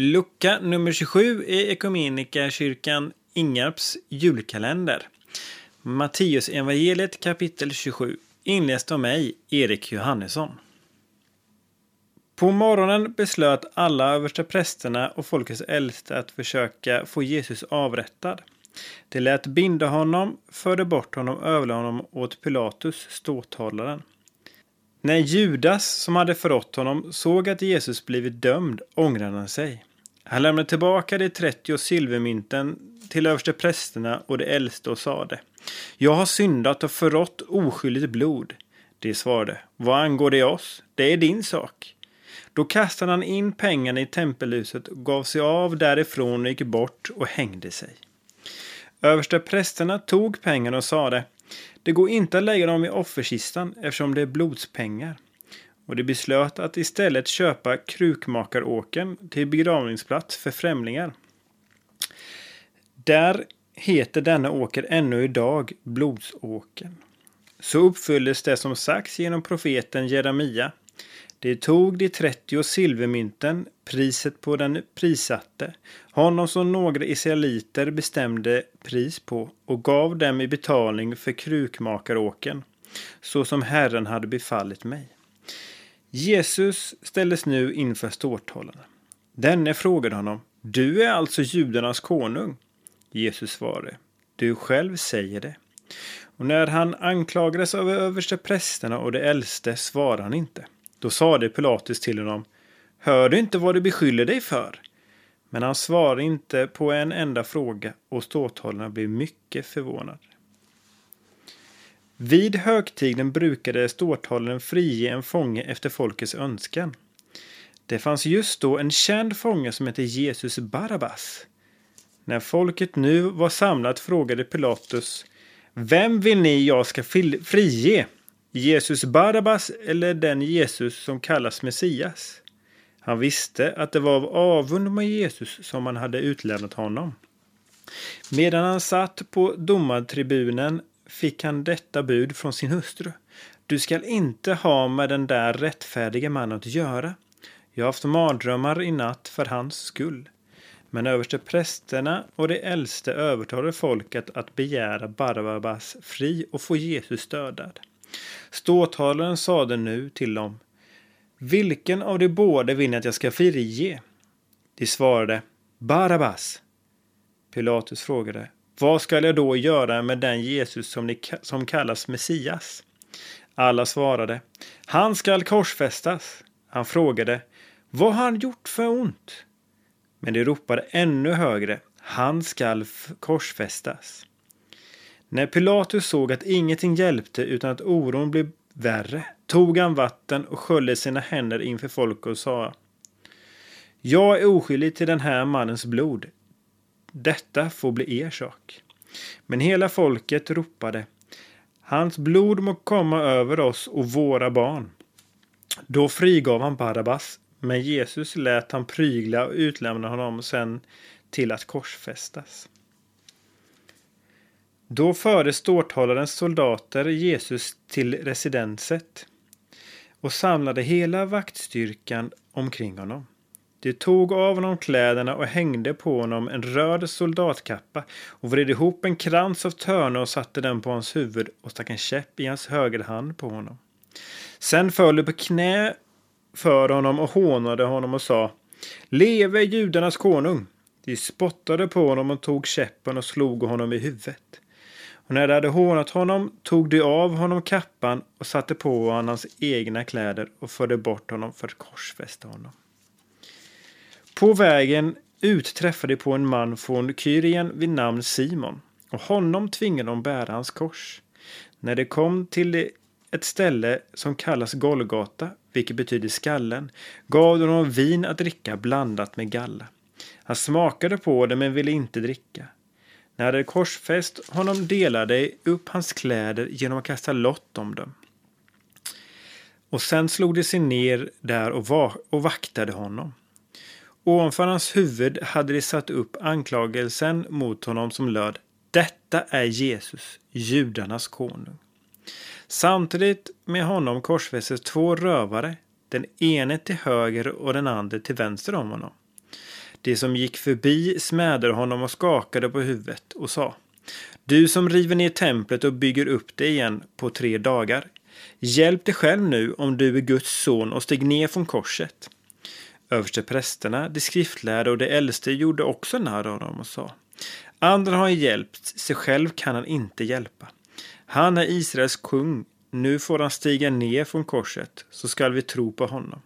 Lucka nummer 27 i Ekumeniakyrkan Ingarps julkalender. Matteus evangeliet kapitel 27. Inläst av mig, Erik Johannesson. På morgonen beslöt alla översta prästerna och folkets äldste att försöka få Jesus avrättad. De lät binda honom, förde bort honom och överlade honom åt Pilatus, ståthållaren. När Judas, som hade förrått honom, såg att Jesus blivit dömd ångrade han sig. Han lämnade tillbaka de 30 silvermynten till översteprästerna och de äldste och sade Jag har syndat och förrått oskyldigt blod. De svarade Vad angår det oss? Det är din sak. Då kastade han in pengarna i tempelhuset och gav sig av därifrån och gick bort och hängde sig. Översteprästerna tog pengarna och sade Det går inte att lägga dem i offerkistan eftersom det är blodspengar och de beslöt att istället köpa Krukmakaråken till begravningsplats för främlingar. Där heter denna åker ännu idag Blodsåken. Så uppfylldes det som sagts genom profeten Jeremia. De tog de 30 silvermynten, priset på den prissatte, honom som några israeliter bestämde pris på och gav dem i betalning för krukmakaråken, så som Herren hade befallit mig. Jesus ställdes nu inför ståthållarna. Denne frågade honom, Du är alltså judarnas konung? Jesus svarade, Du själv säger det. Och när han anklagades av översteprästerna och de äldste svarade han inte. Då sade Pilatus till honom, Hör du inte vad du beskyller dig för? Men han svarade inte på en enda fråga och ståthållarna blev mycket förvånade. Vid högtiden brukade ståthållaren frige en fånge efter folkets önskan. Det fanns just då en känd fånge som hette Jesus Barabbas. När folket nu var samlat frågade Pilatus Vem vill ni jag ska frige? Jesus Barabbas eller den Jesus som kallas Messias? Han visste att det var av avund med Jesus som man hade utlämnat honom. Medan han satt på domartribunen fick han detta bud från sin hustru. Du skall inte ha med den där rättfärdige mannen att göra. Jag har haft mardrömmar i natt för hans skull. Men överste prästerna och de äldste övertalade folket att begära Barabbas fri och få Jesus dödad. Ståthållaren sade nu till dem Vilken av de båda vill ni att jag ska frige? De svarade Barabbas. Pilatus frågade vad skall jag då göra med den Jesus som, ni, som kallas Messias? Alla svarade, han skall korsfästas. Han frågade, vad har han gjort för ont? Men de ropade ännu högre, han skall korsfästas. När Pilatus såg att ingenting hjälpte utan att oron blev värre tog han vatten och sköljde sina händer inför folk och sa Jag är oskyldig till den här mannens blod. Detta får bli er sak. Men hela folket ropade Hans blod må komma över oss och våra barn. Då frigav han Barabbas, men Jesus lät han prygla och utlämna honom sen till att korsfästas. Då förde ståthållarens soldater Jesus till residenset och samlade hela vaktstyrkan omkring honom. De tog av honom kläderna och hängde på honom en röd soldatkappa och vred ihop en krans av törne och satte den på hans huvud och stack en käpp i hans högerhand på honom. Sen föll de på knä för honom och hånade honom och sa Leve judarnas konung! De spottade på honom och tog käppen och slog honom i huvudet. Och när de hade hånat honom tog de av honom kappan och satte på honom hans egna kläder och förde bort honom för att korsfästa honom. På vägen ut träffade de på en man från Kyrien vid namn Simon och honom tvingade de bära hans kors. När de kom till ett ställe som kallas Golgata, vilket betyder skallen, gav de honom vin att dricka blandat med galla. Han smakade på det men ville inte dricka. När de korsfäst honom delade de upp hans kläder genom att kasta lott om dem. Och sen slog de sig ner där och, och vaktade honom. Ovanför hans huvud hade de satt upp anklagelsen mot honom som löd Detta är Jesus, judarnas konung. Samtidigt med honom korsfästes två rövare, den ene till höger och den andra till vänster om honom. De som gick förbi smädade honom och skakade på huvudet och sa Du som river ner templet och bygger upp det igen på tre dagar. Hjälp dig själv nu om du är Guds son och steg ner från korset. Översteprästerna, de skriftlärda och de äldste gjorde också narr av honom och sa Andra har hjälpt, sig själv kan han inte hjälpa. Han är Israels kung, nu får han stiga ner från korset, så skall vi tro på honom.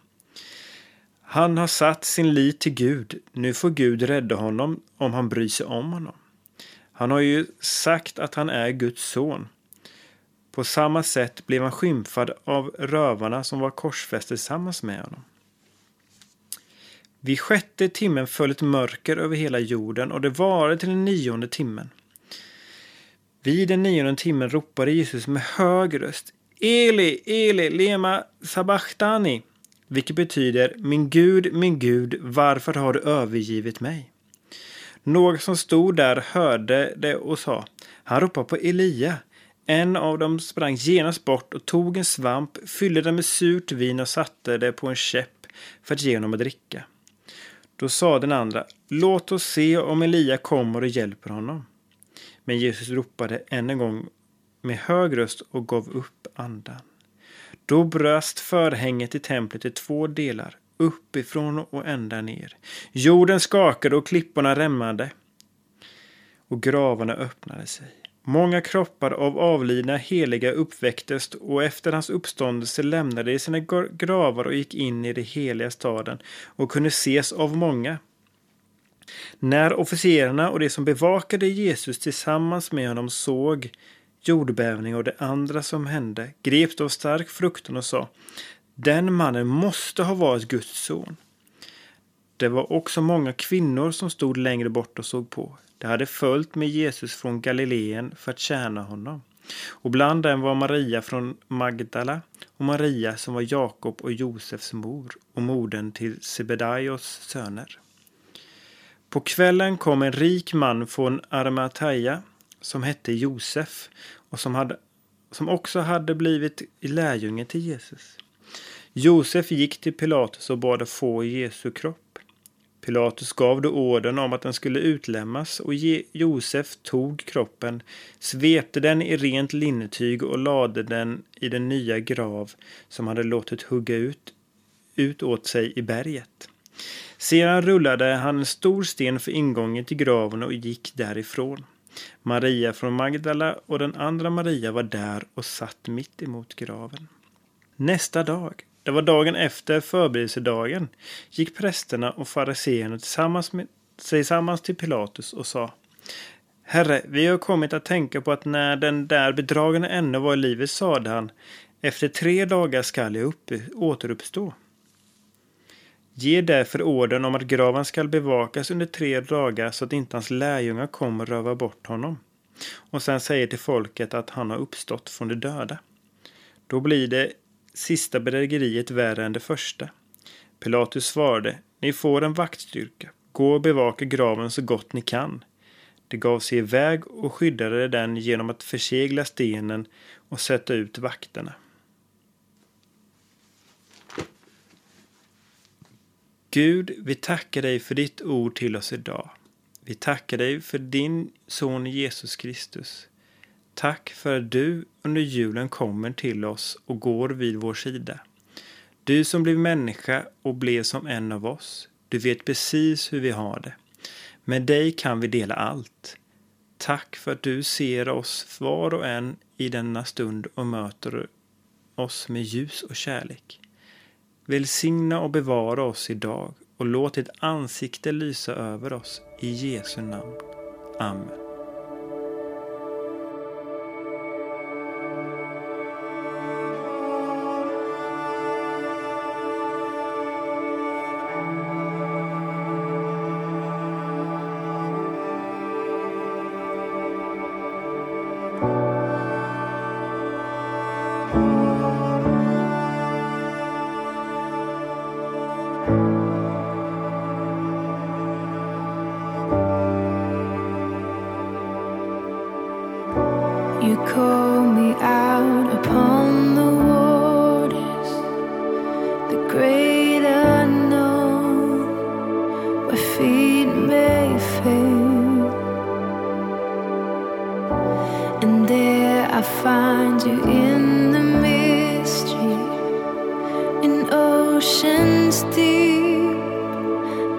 Han har satt sin lit till Gud, nu får Gud rädda honom om han bryr sig om honom. Han har ju sagt att han är Guds son. På samma sätt blev han skymfad av rövarna som var korsfästa tillsammans med honom. Vid sjätte timmen föll ett mörker över hela jorden och det varade till den nionde timmen. Vid den nionde timmen ropade Jesus med hög röst Eli, Eli, lema sabachthani, vilket betyder Min Gud, min Gud, varför har du övergivit mig? Några som stod där hörde det och sa Han ropar på Elia. En av dem sprang genast bort och tog en svamp, fyllde den med surt vin och satte det på en käpp för att ge honom att dricka. Då sa den andra, låt oss se om Elia kommer och hjälper honom. Men Jesus ropade än en gång med hög röst och gav upp andan. Då bröst förhänget i templet i två delar, uppifrån och ända ner. Jorden skakade och klipporna rämmade och gravarna öppnade sig. Många kroppar av avlidna heliga uppväcktes och efter hans uppståndelse lämnade de sina gravar och gick in i den heliga staden och kunde ses av många. När officerarna och de som bevakade Jesus tillsammans med honom såg jordbävning och det andra som hände greps av stark fruktan och sa Den mannen måste ha varit Guds son. Det var också många kvinnor som stod längre bort och såg på. De hade följt med Jesus från Galileen för att tjäna honom. Och bland dem var Maria från Magdala och Maria som var Jakob och Josefs mor och modern till Sebedaios söner. På kvällen kom en rik man från Armataja som hette Josef och som, hade, som också hade blivit lärjunge till Jesus. Josef gick till Pilatus och bad att få Jesu kropp. Pilatus gav då orden om att den skulle utlämnas och Josef tog kroppen, svepte den i rent linnetyg och lade den i den nya grav som hade låtit hugga ut, ut åt sig i berget. Sedan rullade han en stor sten för ingången till graven och gick därifrån. Maria från Magdala och den andra Maria var där och satt mitt emot graven. Nästa dag det var dagen efter förberedelsedagen gick prästerna och fariseerna tillsammans med, sig samman till Pilatus och sa Herre, vi har kommit att tänka på att när den där bedragande ännu var i livet sade han efter tre dagar skall jag upp, återuppstå. Ge därför orden om att graven skall bevakas under tre dagar så att inte hans lärjungar kommer röva bort honom. Och sen säger till folket att han har uppstått från de döda. Då blir det sista bedrägeriet värre än det första. Pilatus svarade, ni får en vaktstyrka. Gå och bevaka graven så gott ni kan. De gav sig iväg och skyddade den genom att försegla stenen och sätta ut vakterna. Gud, vi tackar dig för ditt ord till oss idag. Vi tackar dig för din son Jesus Kristus. Tack för att du under julen kommer till oss och går vid vår sida. Du som blev människa och blev som en av oss. Du vet precis hur vi har det. Med dig kan vi dela allt. Tack för att du ser oss var och en i denna stund och möter oss med ljus och kärlek. Välsigna och bevara oss idag och låt ditt ansikte lysa över oss. I Jesu namn. Amen.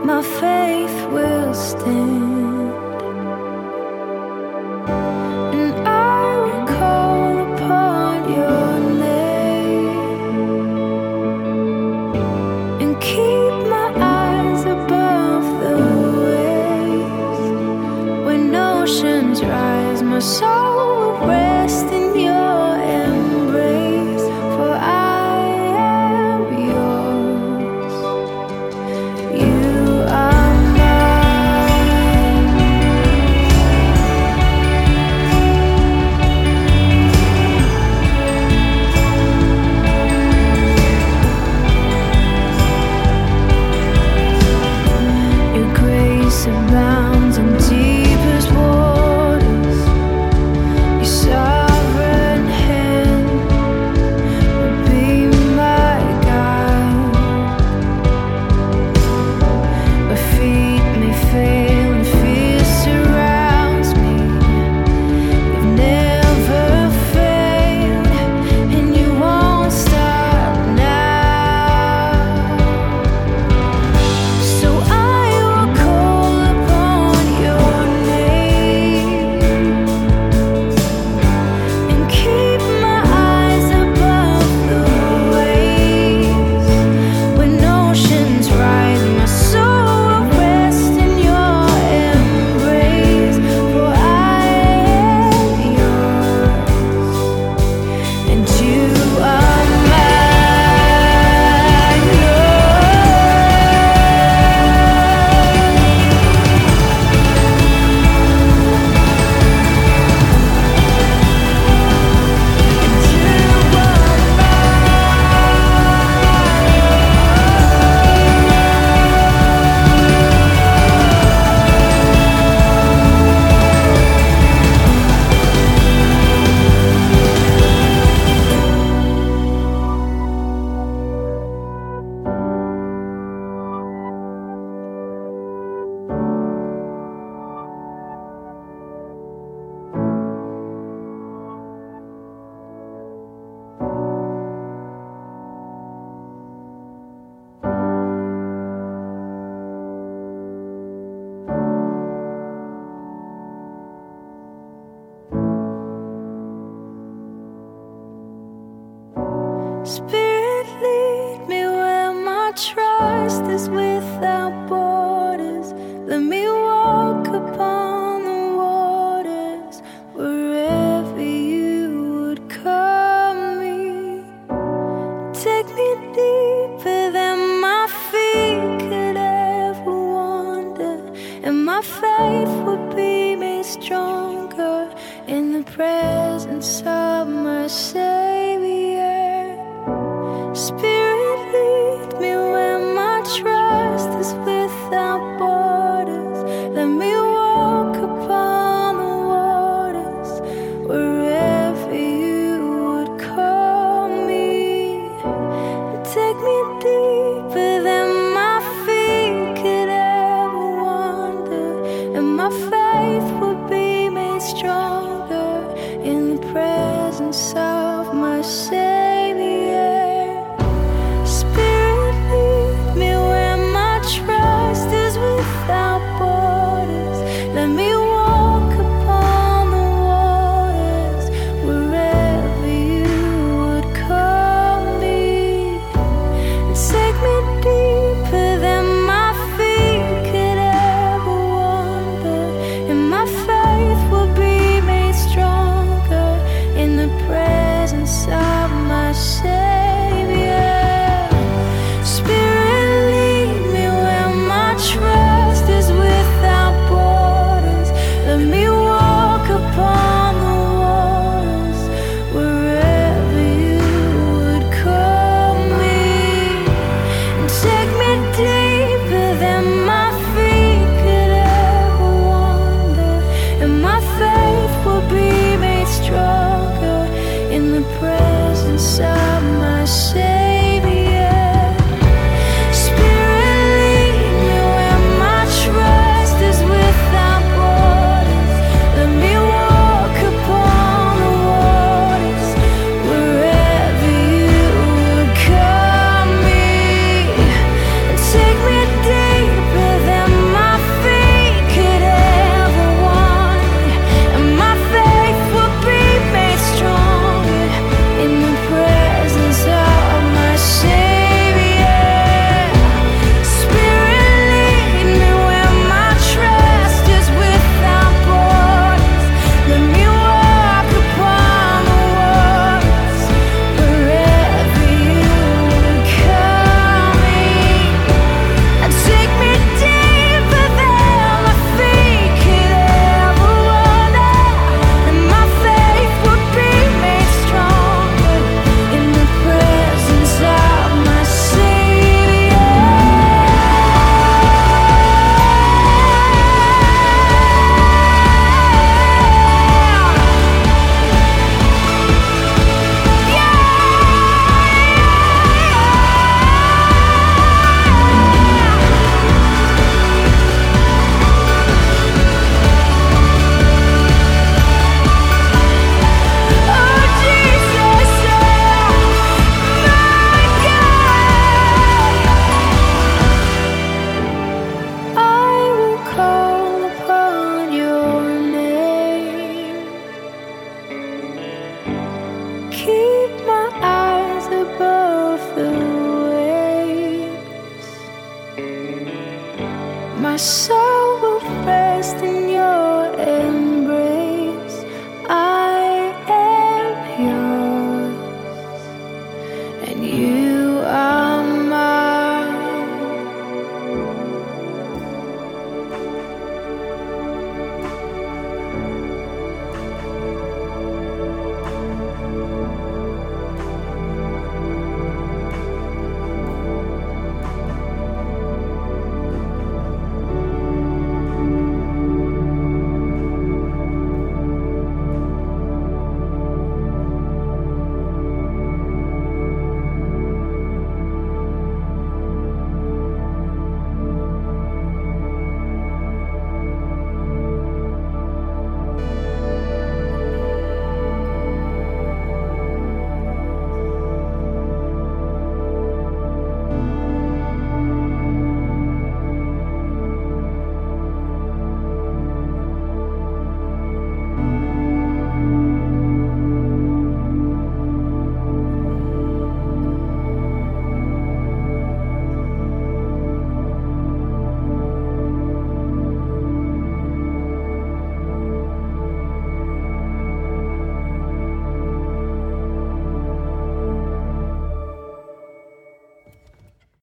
My faith will stand.